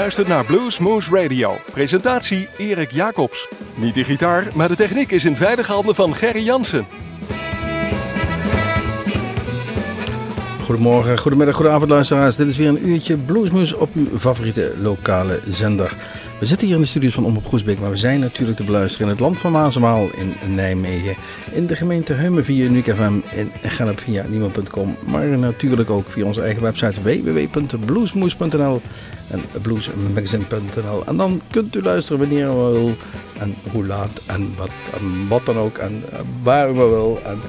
Luistert naar Blues Moose Radio. Presentatie Erik Jacobs. Niet de gitaar, maar de techniek is in veilige handen van Gerry Jansen. Goedemorgen, goedemiddag, goedenavond luisteraars. Dit is weer een uurtje Bluesmoes op uw favoriete lokale zender. We zitten hier in de studios van Omroep Groesbeek, maar we zijn natuurlijk te beluisteren in het land van Maasemaal in Nijmegen, in de gemeente Heumen via Uniek FM, in Gennep via niemand.com, maar natuurlijk ook via onze eigen website www.bluesmoes.nl en bluesmagazine.nl. En dan kunt u luisteren wanneer u wil en hoe laat en wat, en wat dan ook en waar u maar wil. En,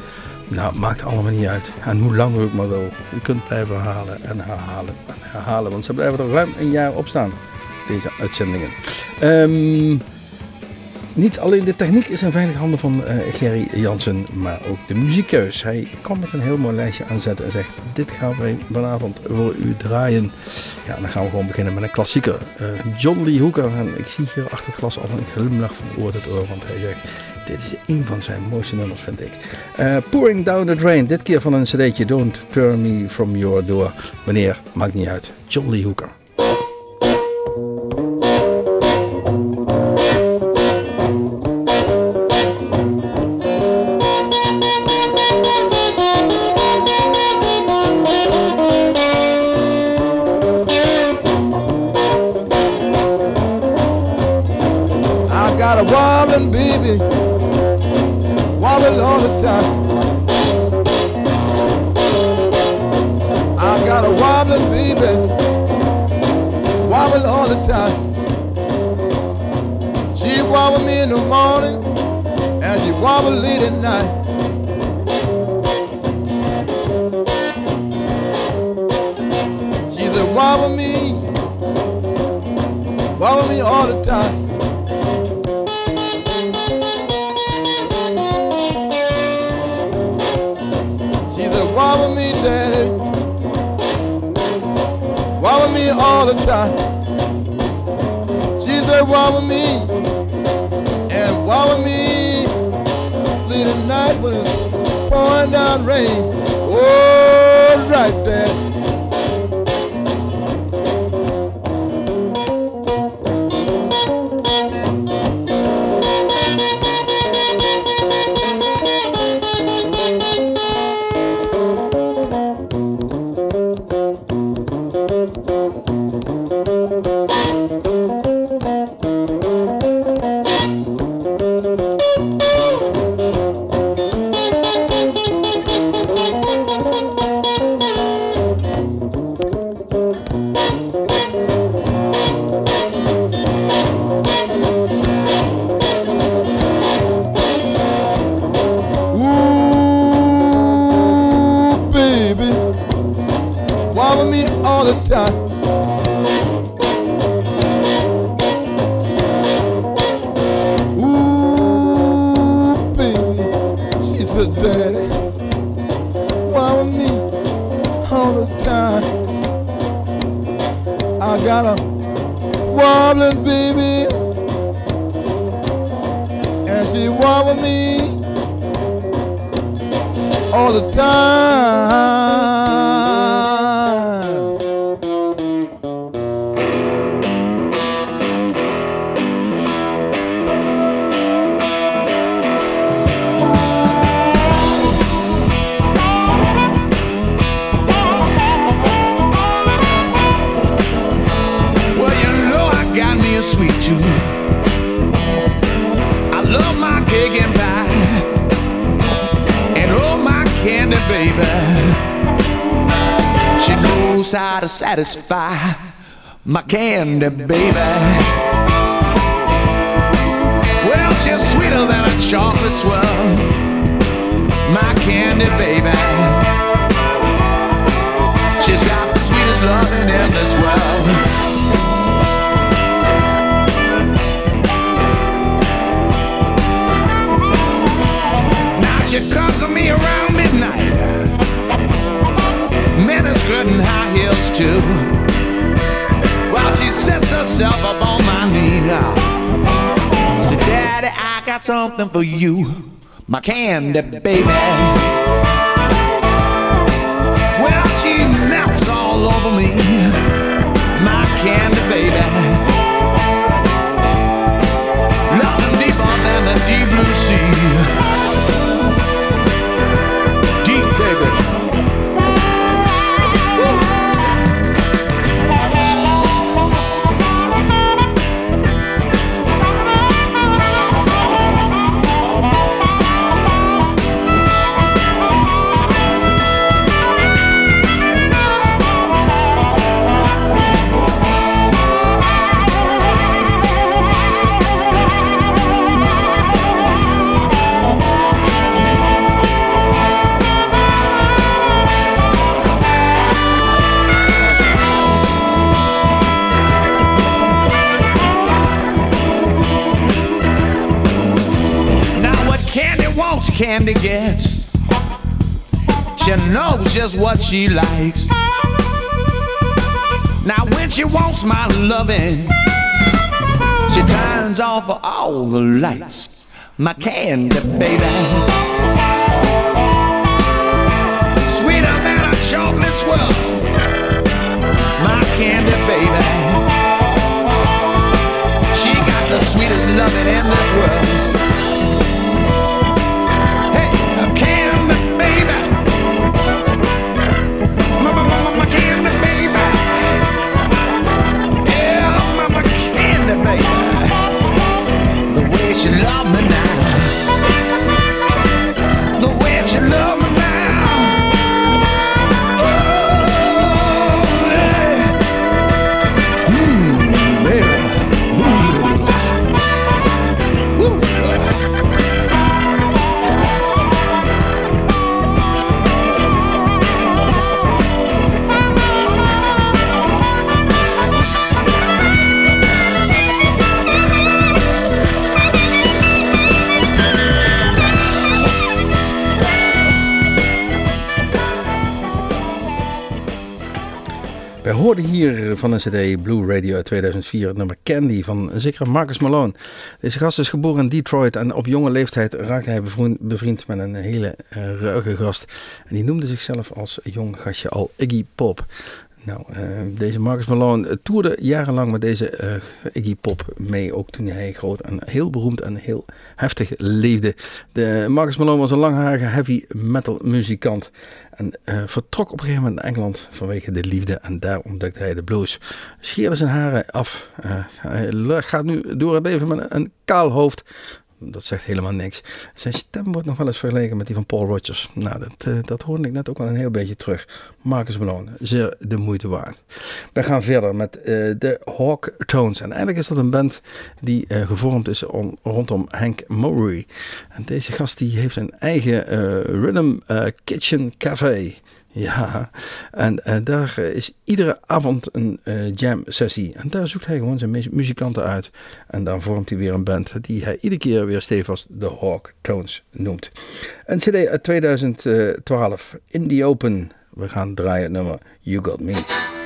nou, maakt allemaal niet uit. En hoe lang u ook maar wil. U kunt blijven herhalen en herhalen en herhalen, want ze blijven er ruim een jaar op staan deze uitzendingen. Um, niet alleen de techniek is in veilige handen van uh, Gerry Jansen, maar ook de muziekkeus. Hij kwam met een heel mooi lijstje aanzetten en zegt: Dit gaan wij vanavond voor u draaien. Ja, dan gaan we gewoon beginnen met een klassieker. Uh, John Lee Hooker. En ik zie hier achter het glas al een glimlach van oor tot oor, want hij zegt: Dit is een van zijn mooiste nummers, vind ik. Uh, Pouring Down the Drain. Dit keer van een cd'tje Don't Turn Me From Your Door. Wanneer, maakt niet uit. John Lee Hooker. time. I got a wobbling baby, wobble all the time. She wobble me in the morning, and she wobble late at night. She's a wobble me, wobble me all the time. daddy. Why with me all the time? She said, why with me? And why with me? Late at night when it's pouring down rain. Oh, right, there. wobbling, baby. And she wobbled me all the time. Satisfy my candy baby. Well, she's sweeter than a chocolate swirl, my candy baby. She's got the sweetest loving in this world. skirt and high heels too. While she sets herself up on my knee. Say, Daddy, I got something for you. My candy, baby. Well, she melts all over me. My candy, baby. Nothing deeper than the deep blue sea. Gets. She knows just what she likes. Now when she wants my loving, she turns off all the lights. My candy baby, sweeter than a chocolate swirl. My candy baby, she got the sweetest loving in this world. She love me now. Wij hoorden hier van een CD Blue Radio uit 2004 het nummer Candy van een zekere Marcus Malone. Deze gast is geboren in Detroit en op jonge leeftijd raakte hij bevriend, met een hele uh, ruige gast. En die noemde zichzelf als jong gastje al Iggy Pop. Nou, uh, deze Marcus Malone toerde jarenlang met deze uh, Iggy Pop mee, ook toen hij groot en heel beroemd en heel heftig leefde. De Marcus Malone was een langharige heavy metal muzikant en uh, vertrok op een gegeven moment naar Engeland vanwege de liefde en daar ontdekte hij de blues. Scheerde zijn haren af, hij gaat nu door het leven met een kaal hoofd, dat zegt helemaal niks. Zijn stem wordt nog wel eens vergeleken met die van Paul Rogers. Nou, dat, uh, dat hoorde ik net ook al een heel beetje terug. Marcus Malone, zeer de moeite waard. Wij gaan verder met uh, de Hawk Tones. En eigenlijk is dat een band die uh, gevormd is om, rondom Hank Murray. En deze gast die heeft een eigen Rhythm Kitchen Café. Ja, en uh, daar is iedere avond een uh, jam sessie. En daar zoekt hij gewoon zijn muzikanten uit. En dan vormt hij weer een band die hij iedere keer weer stevig de Hawk Tones noemt. Een cd uit 2012, In the Open. We gaan draaien het nummer You Got Me.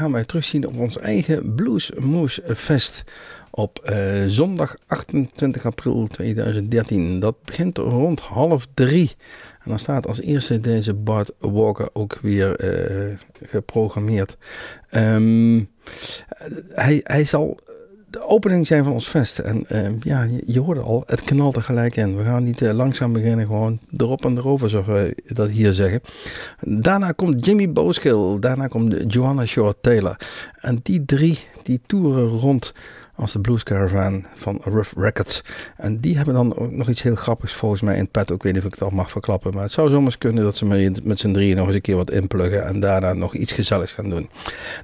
Gaan wij terugzien op ons eigen Blues Moose Fest. Op eh, zondag 28 april 2013. Dat begint rond half drie. En dan staat als eerste deze Bart Walker ook weer eh, geprogrammeerd. Ehm, hij, hij zal de opening zijn van ons fest. En ehm, ja, je, hoorde al, het knalt er gelijk in. We gaan niet eh, langzaam beginnen, gewoon erop en erover, zoals wij dat hier zeggen. Daarna komt Jimmy Booskill, daarna komt Joanna Shore Taylor. En die drie, die toeren rond als de Blues Caravan van Rough Records. En die hebben dan ook nog iets heel grappigs volgens mij in het pet. Ik weet niet of ik het al mag verklappen. Maar het zou zomaar kunnen dat ze met, z'n drieën nog eens een keer wat inpluggen. En daarna nog iets gezelligs gaan doen.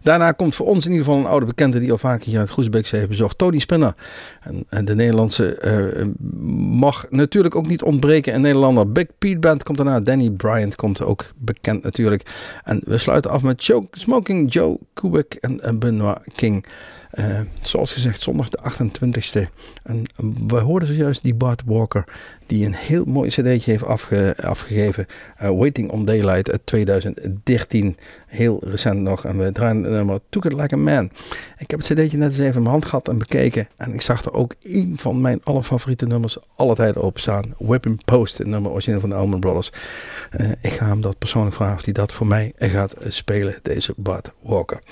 Daarna komt voor ons in ieder geval een oude bekende die al vaak hier het Groesbeekse heeft bezocht. Tony Spinner. En, en de Nederlandse uh, mag natuurlijk ook niet ontbreken in Nederlander. Big Pete Band komt daarna. Danny Bryant komt ook bekend natuurlijk. En we sluiten af met Smoking Joe Kubik en Benoit King. Uh, zoals gezegd, zondag de 28e. En we hoorden zojuist die Bart Walker, die een heel mooi cd'tje heeft afge, afgegeven. Uh, Waiting on Daylight uit 2013. Heel recent nog. En we draaien het nummer Took It Like a Man. Ik heb het cd'tje net eens even in mijn hand gehad en bekeken. En ik zag er ook een van mijn allerfavoriete nummers alle tijden op staan. Weapon Post, het nummer origineel van de Allman Brothers. Uh, ik ga hem dat persoonlijk vragen of hij dat voor mij gaat spelen, deze Bart Walker.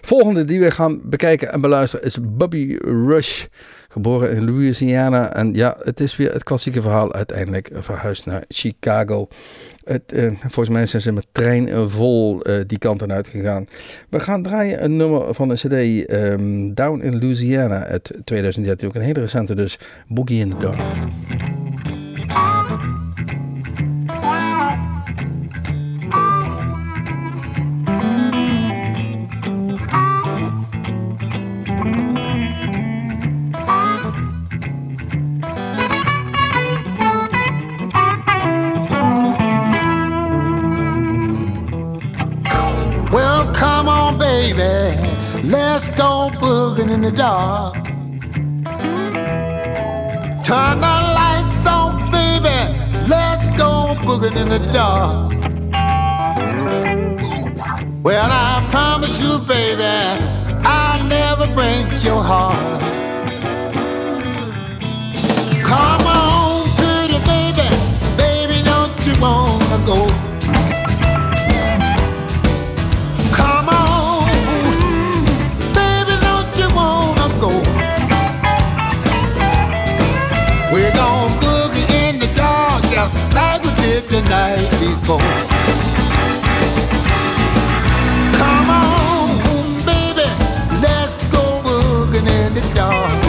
Volgende die we gaan bekijken en beluisteren is Bobby Rush. Geboren in Louisiana. En ja, het is weer het klassieke verhaal. Uiteindelijk verhuisd naar Chicago. Het, uh, volgens mij zijn ze met trein vol uh, die kant en uit gegaan. We gaan draaien een nummer van de CD um, Down in Louisiana uit 2013. Ook een hele recente dus. Boogie in the Dark. Let's go booging in the dark. Turn the lights off, baby. Let's go booging in the dark. Well, I promise you, baby, I'll never break your heart. Come night before. Come on, baby, let's go booging in the dark.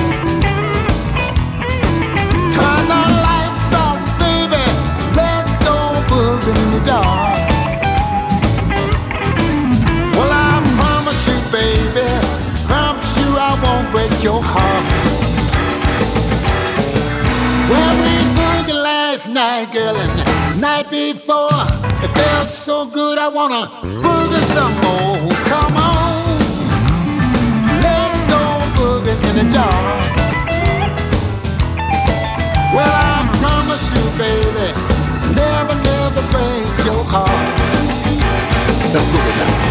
Turn the lights off, baby, let's go booging in the dark. Well, I promise you, baby, promise you I won't break your heart. Well, we booged last night, girl, and night before. It felt so good, I wanna boogie some more. Come on, let's go boogie in the dark. Well, I promise you, baby, never, never break your heart. Let's boogie now.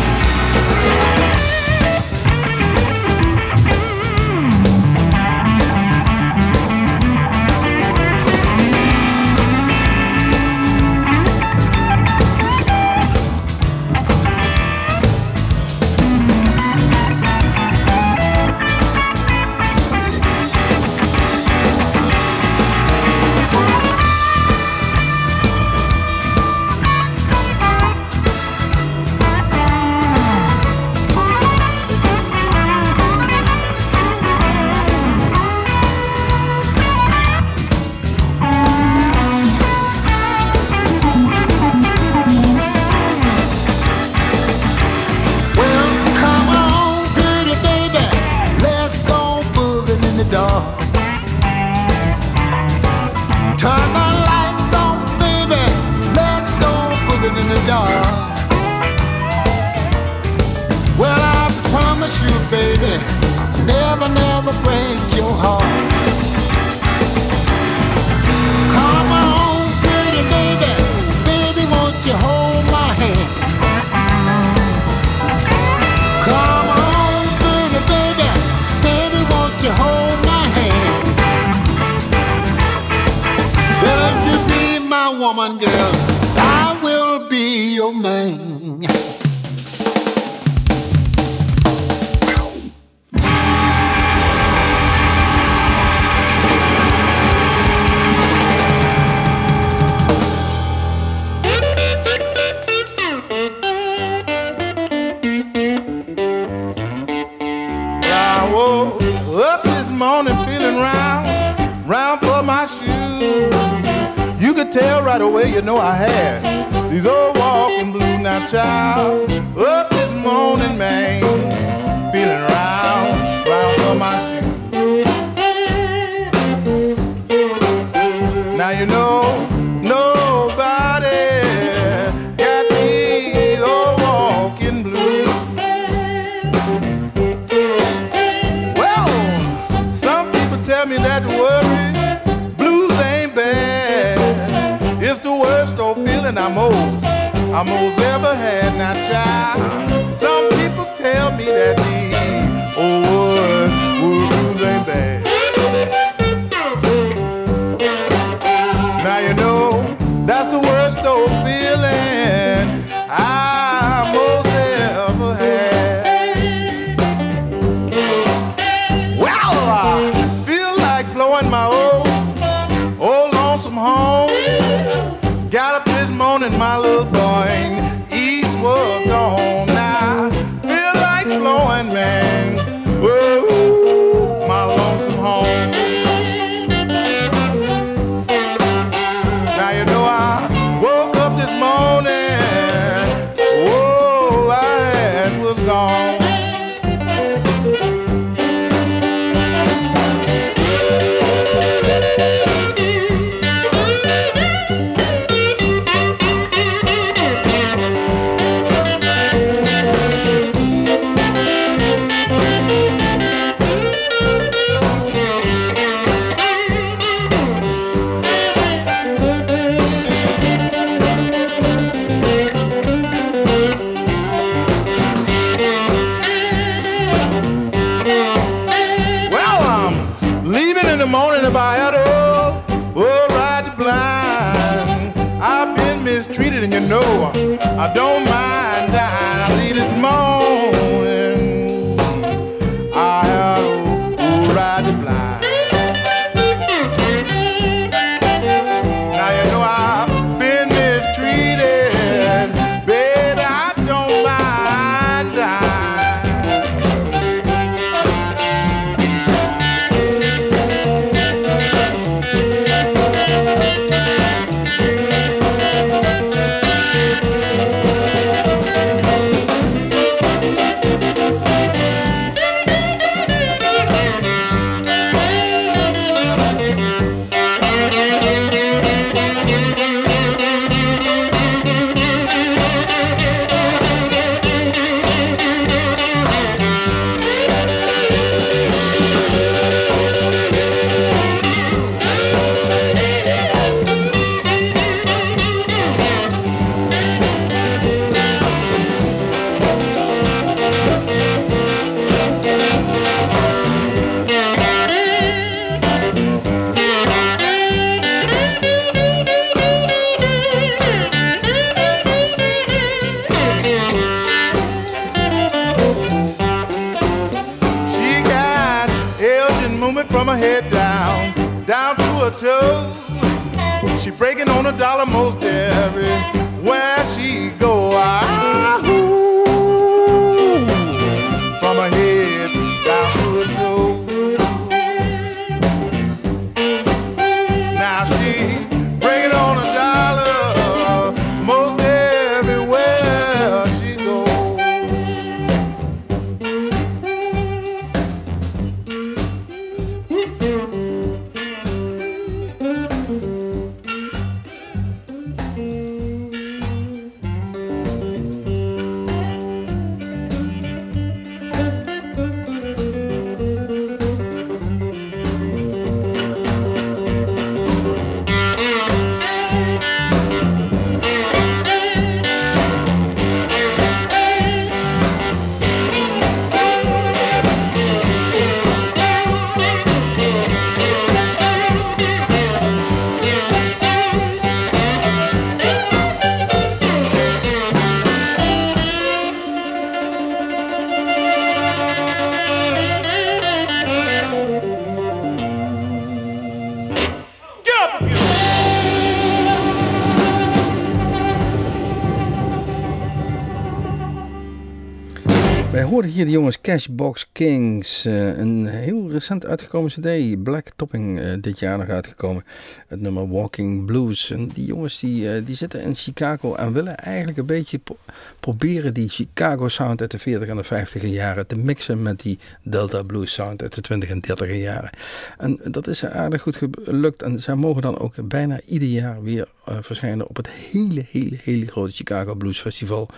De jongens Cashbox Kings. eh, een heel recent uitgekomen cd. Black Topping eh, dit jaar nog uitgekomen. Het nummer Walking Blues. En die jongens die, eh, die zitten in Chicago en willen eigenlijk een beetje pro- proberen die Chicago sound uit de 40 en de 50 jaren te mixen met die Delta Blues sound uit de 20 en 30 jaren. En dat is aardig goed gelukt. En zij mogen dan ook bijna ieder jaar weer eh, verschijnen op het hele, hele, hele grote Chicago Blues Festival.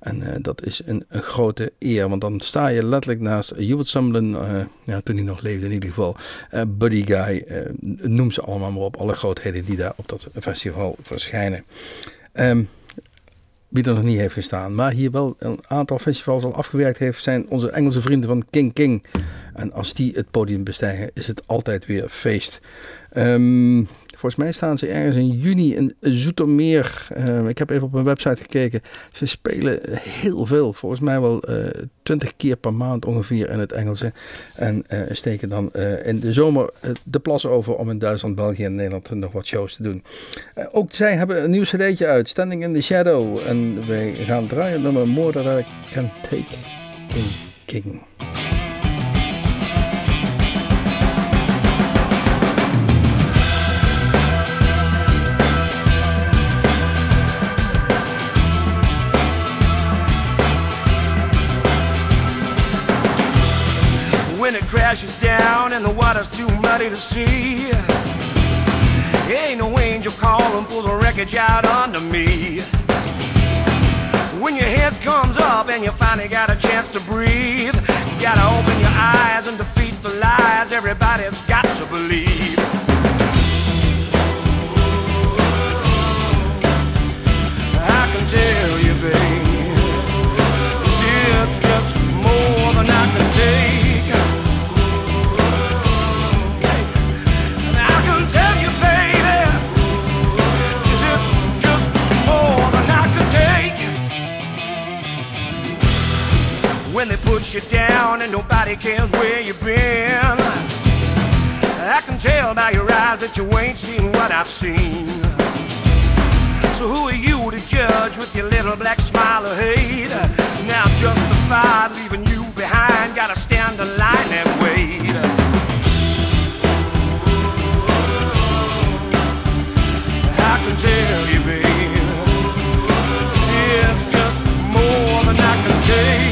En eh, dat is een, een grote eer, want dan sta je letterlijk naast Hubert Sumlin, eh, ja, toen hij nog leefde in ieder geval, Buddy Guy, noem ze allemaal maar op, alle grootheden die daar op dat festival verschijnen. Ehm, wie er nog niet heeft gestaan, maar hier wel een aantal festivals al afgewerkt heeft, zijn onze Engelse vrienden van King King. En als die het podium bestijgen, is het altijd weer feest. Ehm, volgens mij staan ze ergens in juni in Zoetermeer. Eh, ik heb even op hun website gekeken. Ze spelen heel veel, volgens mij wel twintig keer per maand ongeveer in het Engelse. En eh, steken dan eh, in de zomer eh, de plas over om in Duitsland, België en Nederland nog wat shows te doen. Eh, ook zij hebben een nieuw cd'tje uit, Standing in the Shadow. En wij gaan draaien nummer More Than I Can Take King King. When it crashes down and the water's too muddy to see. Ain't no angel calling, pull the wreckage out under me. When your head comes up and you finally got a chance to breathe, you gotta open your eyes and defeat the lies everybody's got to believe. I can tell you, babe, it's just more than I can take. Push you down and nobody cares where you've been, I can tell by your eyes that you ain't seen what I've seen. So who are you to judge with your little black smile of hate? Now justified leaving you behind, gotta stand in line and wait. I can tell you, babe, it's just more than I can take.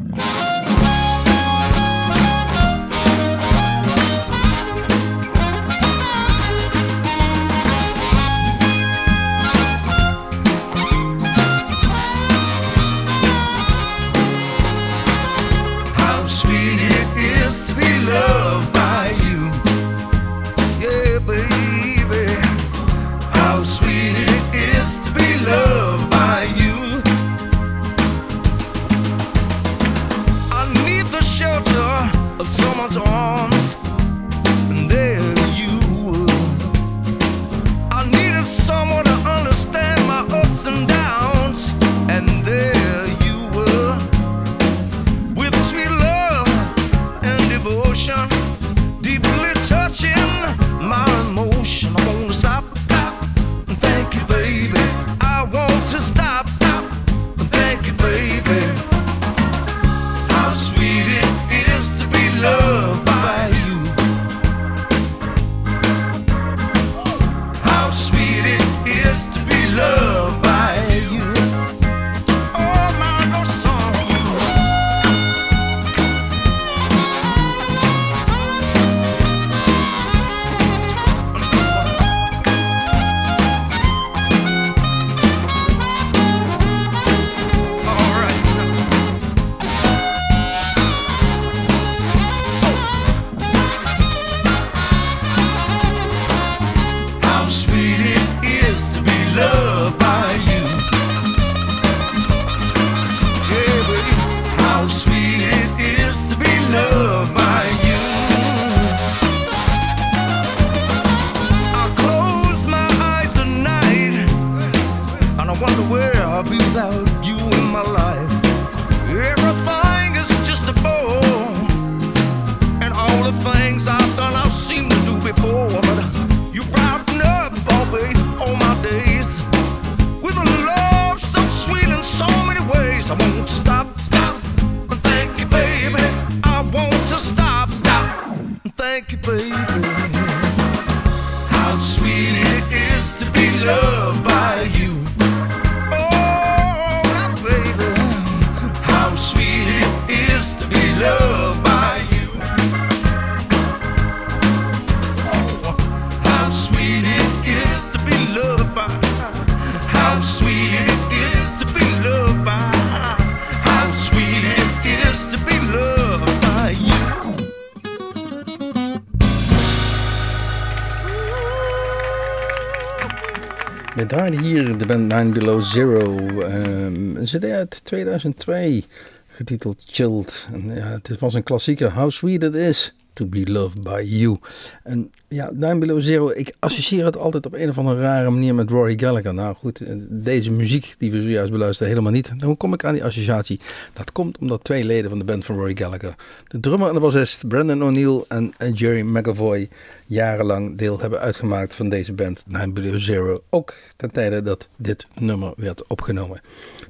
Below Zero. ehm, een cd uit 2002, getiteld Chilled. En ja, het was een klassieker. How sweet it is to be loved by you. En ja, Nine Below Zero, ik associeer het altijd op een of andere rare manier met Rory Gallagher. Nou goed, eh, deze muziek die we zojuist beluisteren helemaal niet. Hoe kom ik aan die associatie? Dat komt omdat twee leden van de band van Rory Gallagher, de drummer en de bassist Brandon O'Neill en Jerry McAvoy, jarenlang deel hebben uitgemaakt van deze band Nine Below Zero. Ook ten tijde dat dit nummer werd opgenomen.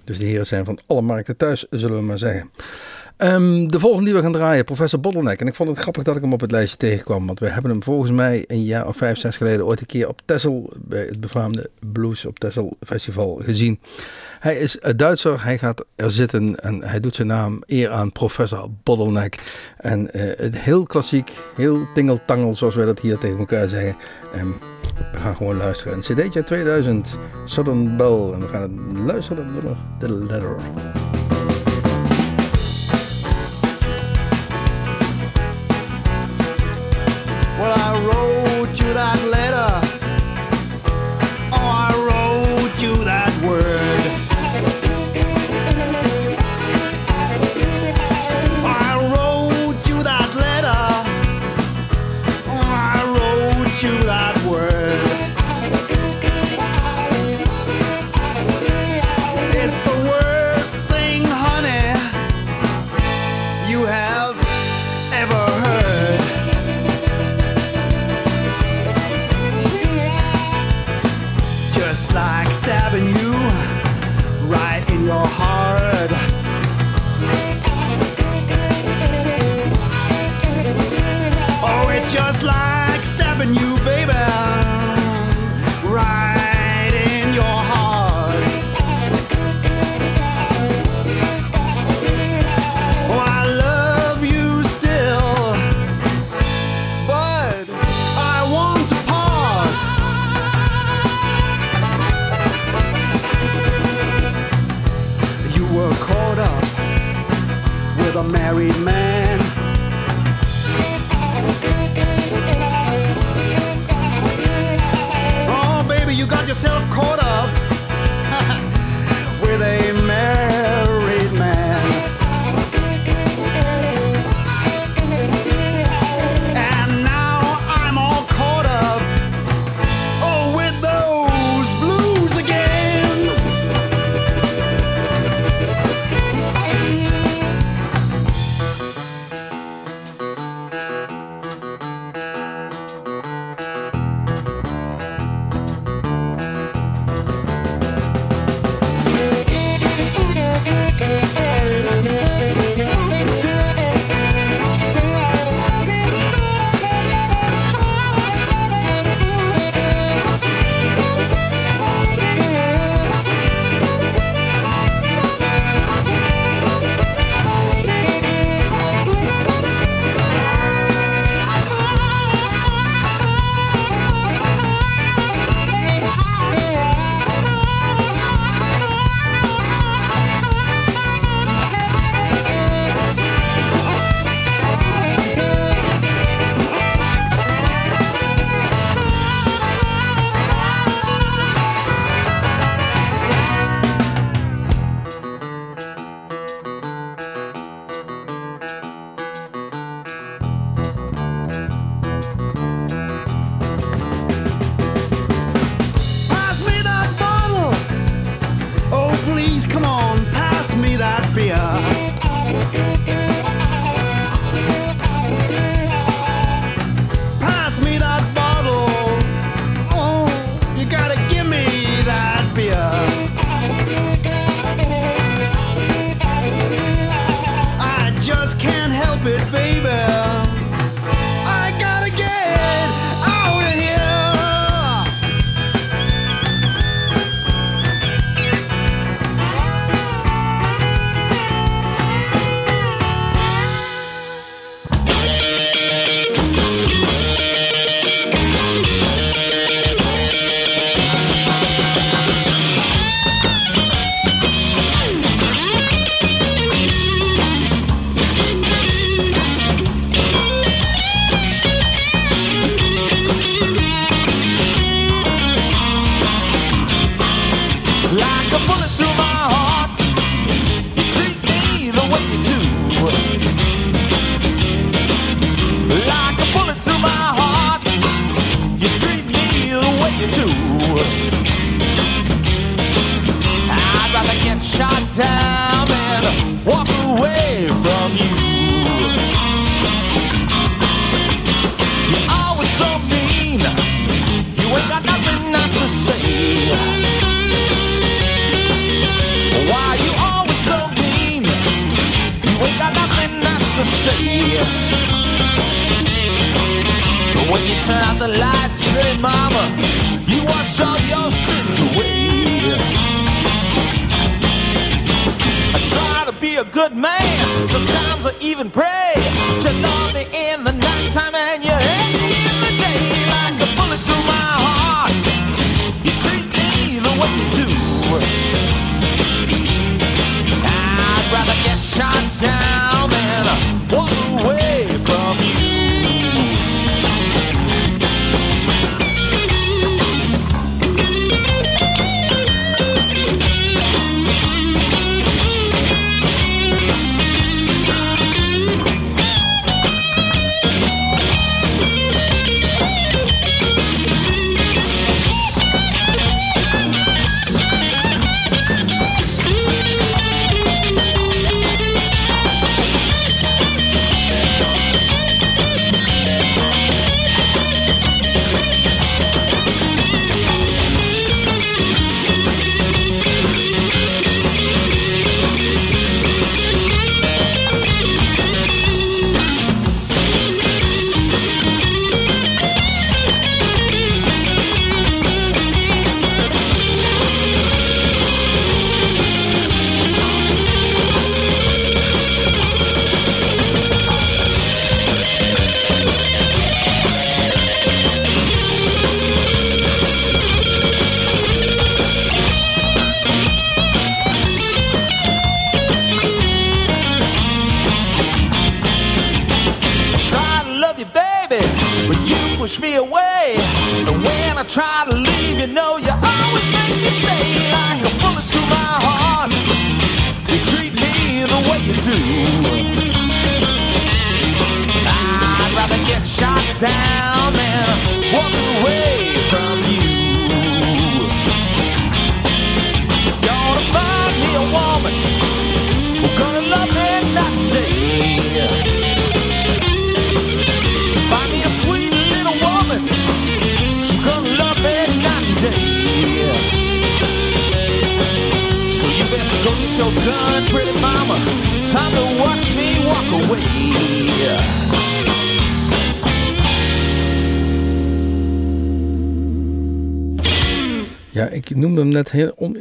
Dus de heren zijn van alle markten thuis, zullen we maar zeggen. Ehm, de volgende die we gaan draaien, Professor Bottleneck. En ik vond het grappig dat ik hem op het lijstje tegenkwam. Want we hebben hem volgens mij een jaar of vijf, zes geleden ooit een keer op Texel, bij het befaamde Blues op Texel Festival gezien. Hij is een Duitser, hij gaat er zitten en hij doet zijn naam eer aan Professor Bottleneck. En eh, het heel klassiek, heel tingeltangel zoals wij dat hier tegen elkaar zeggen. Ehm, we gaan gewoon luisteren. Een cd'tje 2000, Southern Bell. En we gaan luisteren naar The Letter.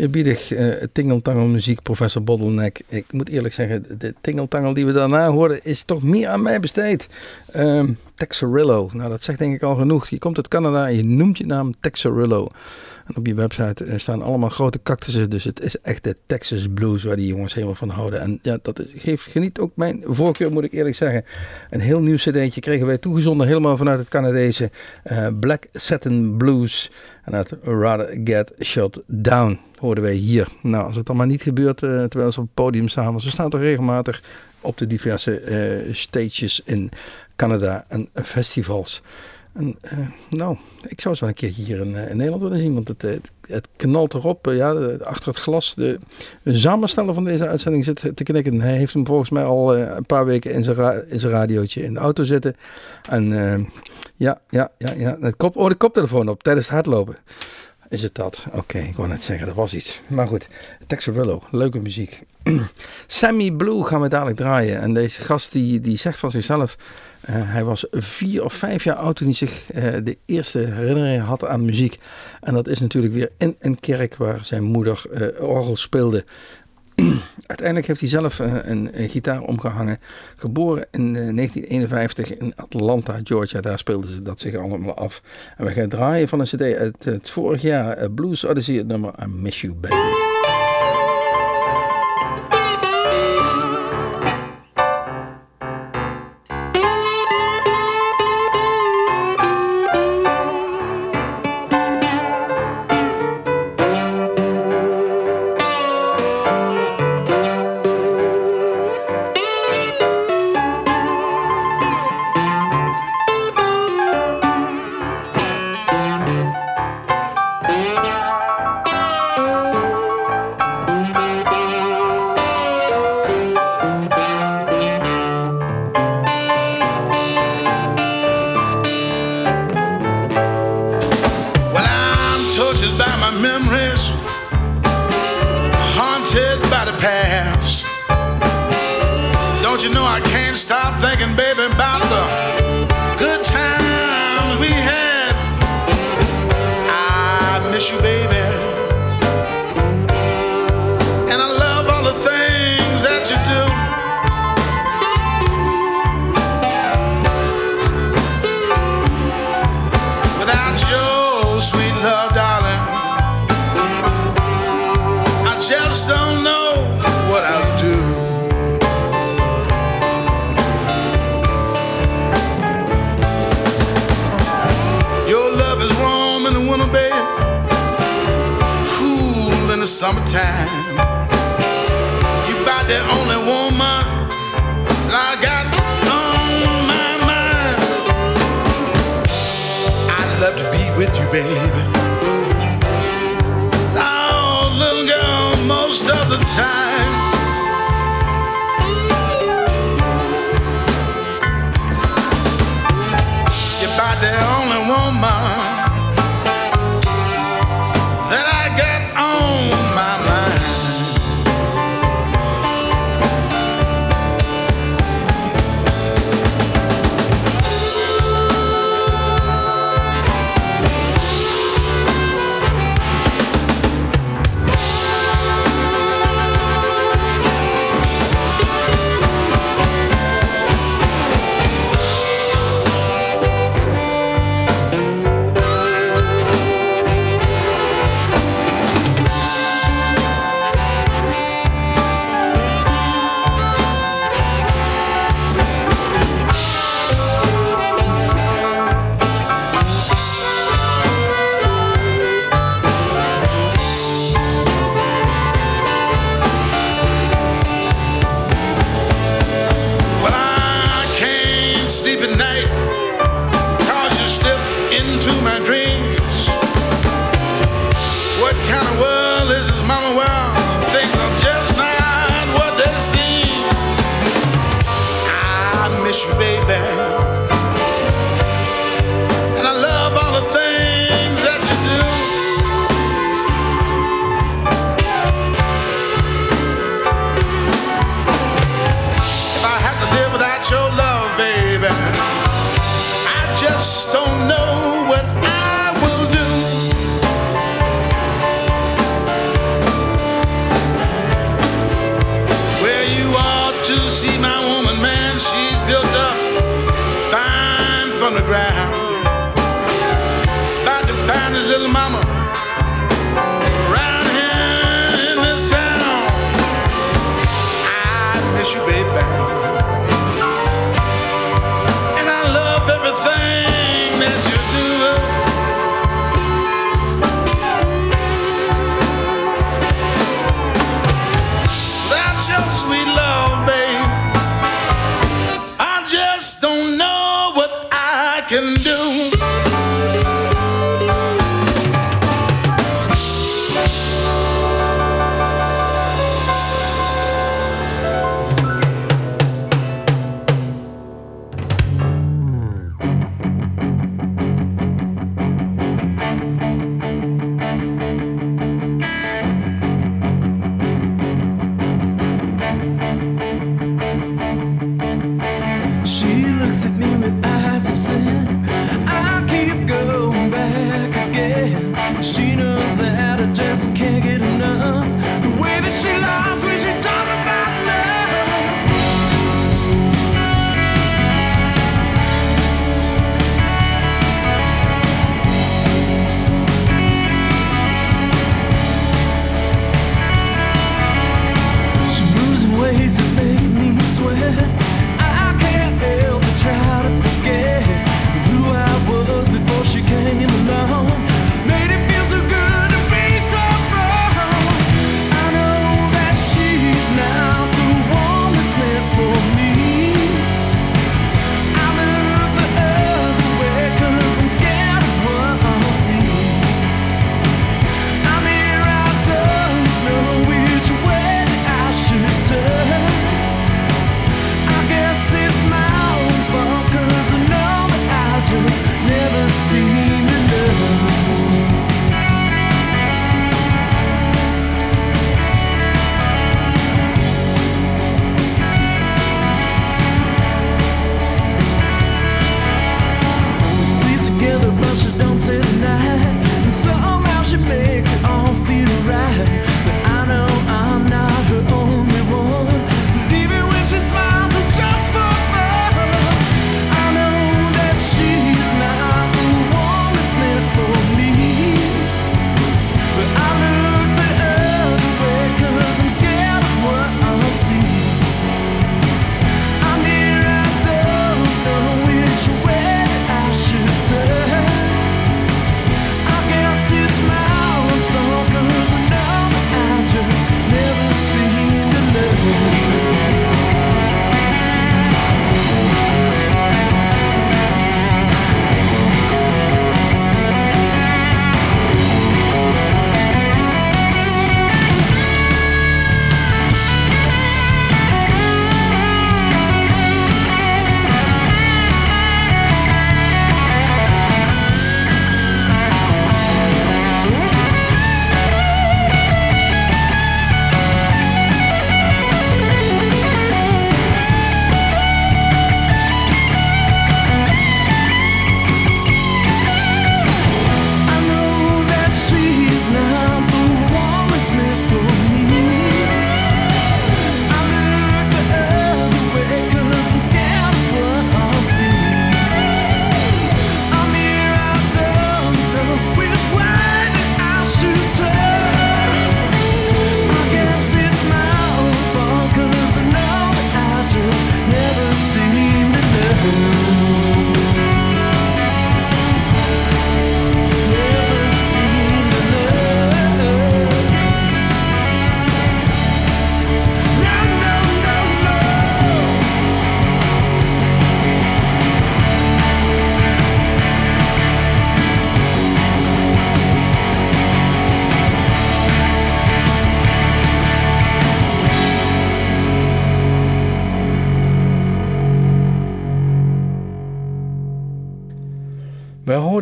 Oneerbiedig uh, tingeltangel muziek, professor Bottleneck. Ik moet eerlijk zeggen, de tingeltangel die we daarna hoorden is toch meer aan mij besteed. Um, Texarillo, nou dat zegt denk ik al genoeg. Je komt uit Canada en je noemt je naam Texarillo. En op je website eh, staan allemaal grote cactussen, dus het is echt de Texas blues waar die jongens helemaal van houden. En ja, dat is, geeft geniet ook mijn voorkeur, moet ik eerlijk zeggen. Een heel nieuw cd'tje kregen wij toegezonden helemaal vanuit het Canadese uh, Black Satin Blues. En uit Rather Get Shut Down hoorden wij hier. Nou, als het allemaal niet gebeurt uh, terwijl ze op het podium staan, ze staan toch regelmatig op de diverse uh, stages in Canada en festivals. En, uh, nou, ik zou wel een keertje hier in, in Nederland willen zien, want het, het, het knalt erop. Ja, achter het glas. De, de samensteller van deze uitzending zit te knikken. Hij heeft hem volgens mij al een paar weken in zijn, radiootje in de auto zitten. En ja, ja, ja, ja. Het kop, oh, de koptelefoon op tijdens het hardlopen. Is het dat? Oké, ik wou net zeggen, dat was iets. Maar goed, Texarillo, leuke muziek. Sammy Blue gaan we dadelijk draaien. En deze gast die, die zegt van zichzelf... Uh, hij was vier of vijf jaar oud toen hij zich uh, de eerste herinnering had aan muziek. En dat is natuurlijk weer in een kerk waar zijn moeder uh, orgel speelde. Uiteindelijk heeft hij zelf een, een, gitaar omgehangen. Geboren in 1951 in Atlanta, Georgia. Daar speelden ze dat zich allemaal af. En we gaan draaien van een cd uit het vorig jaar. Blues Odyssey, het nummer I Miss You Baby. with you, baby. Oh, little girl, most of the time.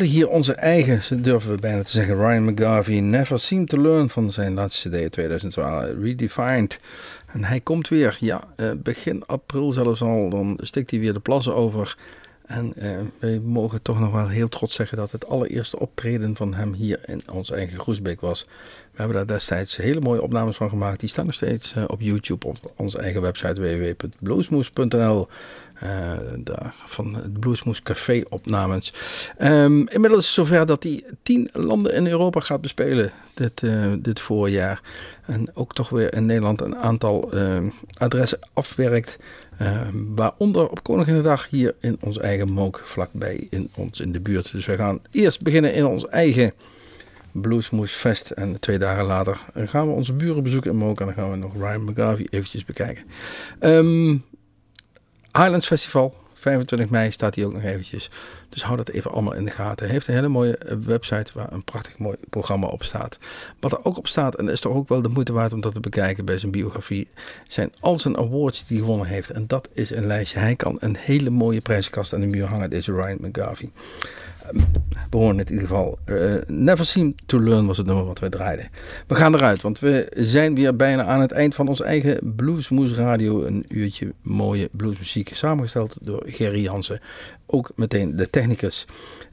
Hier onze eigen, durven we bijna te zeggen, Ryan McGarvey, Never Seem to Learn van zijn laatste CD 2012, Redefined. En hij komt weer, ja, eh, begin april zelfs al, dan stikt hij weer de plassen over. En eh, wij mogen toch nog wel heel trots zeggen dat het allereerste optreden van hem hier in ons eigen Groesbeek was. We hebben daar destijds hele mooie opnames van gemaakt. Die staan nog steeds eh, op YouTube op onze eigen website www.bluesmoes.nl. Eh, daar van het Bluesmoes Café opnames. Ehm, inmiddels is zover dat hij tien landen in Europa gaat bespelen dit, eh, dit voorjaar. En ook toch weer in Nederland een aantal eh, adressen afwerkt. eh, waaronder op Koninginnedag hier in ons eigen Mook vlakbij in ons in de buurt. Dus we gaan eerst beginnen in ons eigen Bluesmoes Fest. En twee dagen later gaan we onze buren bezoeken in Mook. En dan gaan we nog Ryan McGarvey eventjes bekijken. Ehm, Highlands Festival, 25 mei staat hij ook nog eventjes. Dus hou dat even allemaal in de gaten. Hij heeft een hele mooie eh, website waar een prachtig mooi programma op staat. Wat er ook op staat, en is toch ook wel de moeite waard om dat te bekijken bij zijn biografie, zijn al zijn awards die hij gewonnen heeft. En dat is een lijstje. Hij kan een hele mooie prijzenkast aan de muur hangen, deze Ryan McGarvey. We horen in ieder geval eh, Never Seem to Learn was het nummer wat we draaiden. We gaan eruit, want we zijn weer bijna aan het eind van ons eigen Bluesmoes Radio. Een uurtje mooie bluesmuziek, samengesteld door Gerry Jansen. Ook meteen de technicus.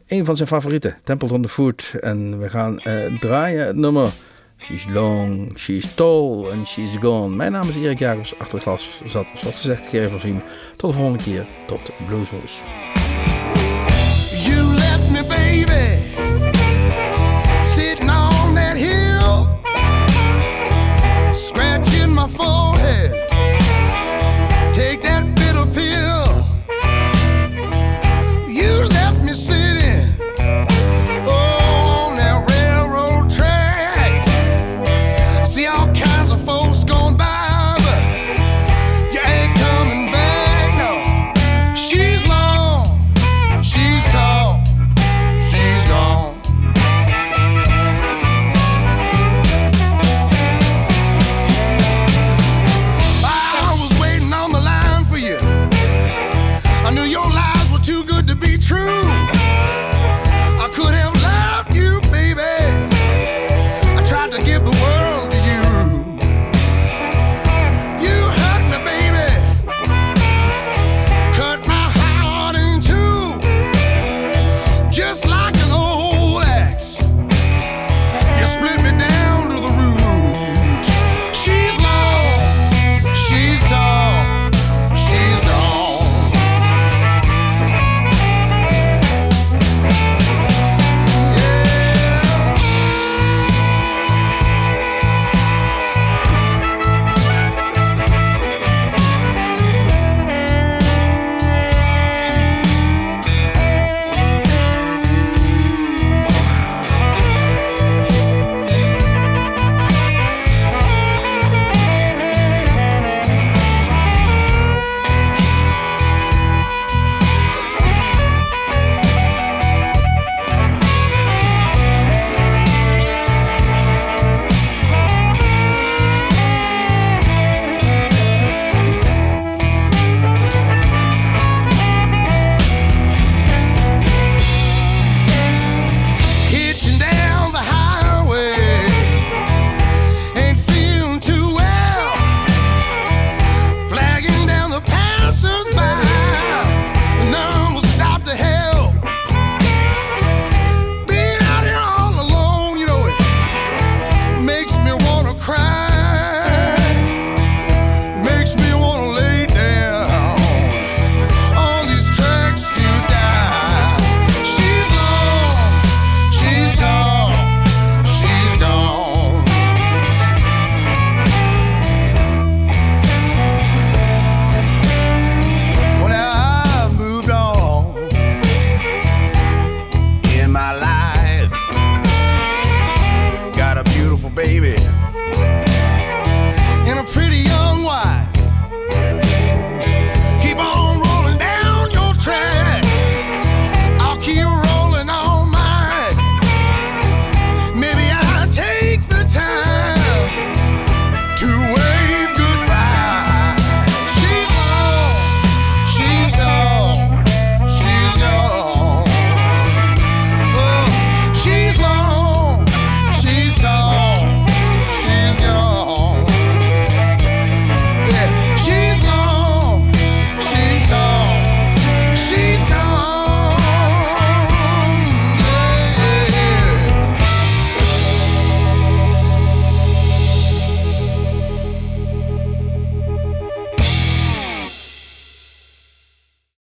Een van zijn favorieten, Templeton the Foot. En we gaan eh, draaien het nummer She's Long, She's Tall and She's Gone. Mijn naam is Erik Jacobs, achter de klas zat, zoals gezegd, Gerry van Viem. Tot de volgende keer, tot Bluesmoes. Sitting on that hill, scratching my forehead.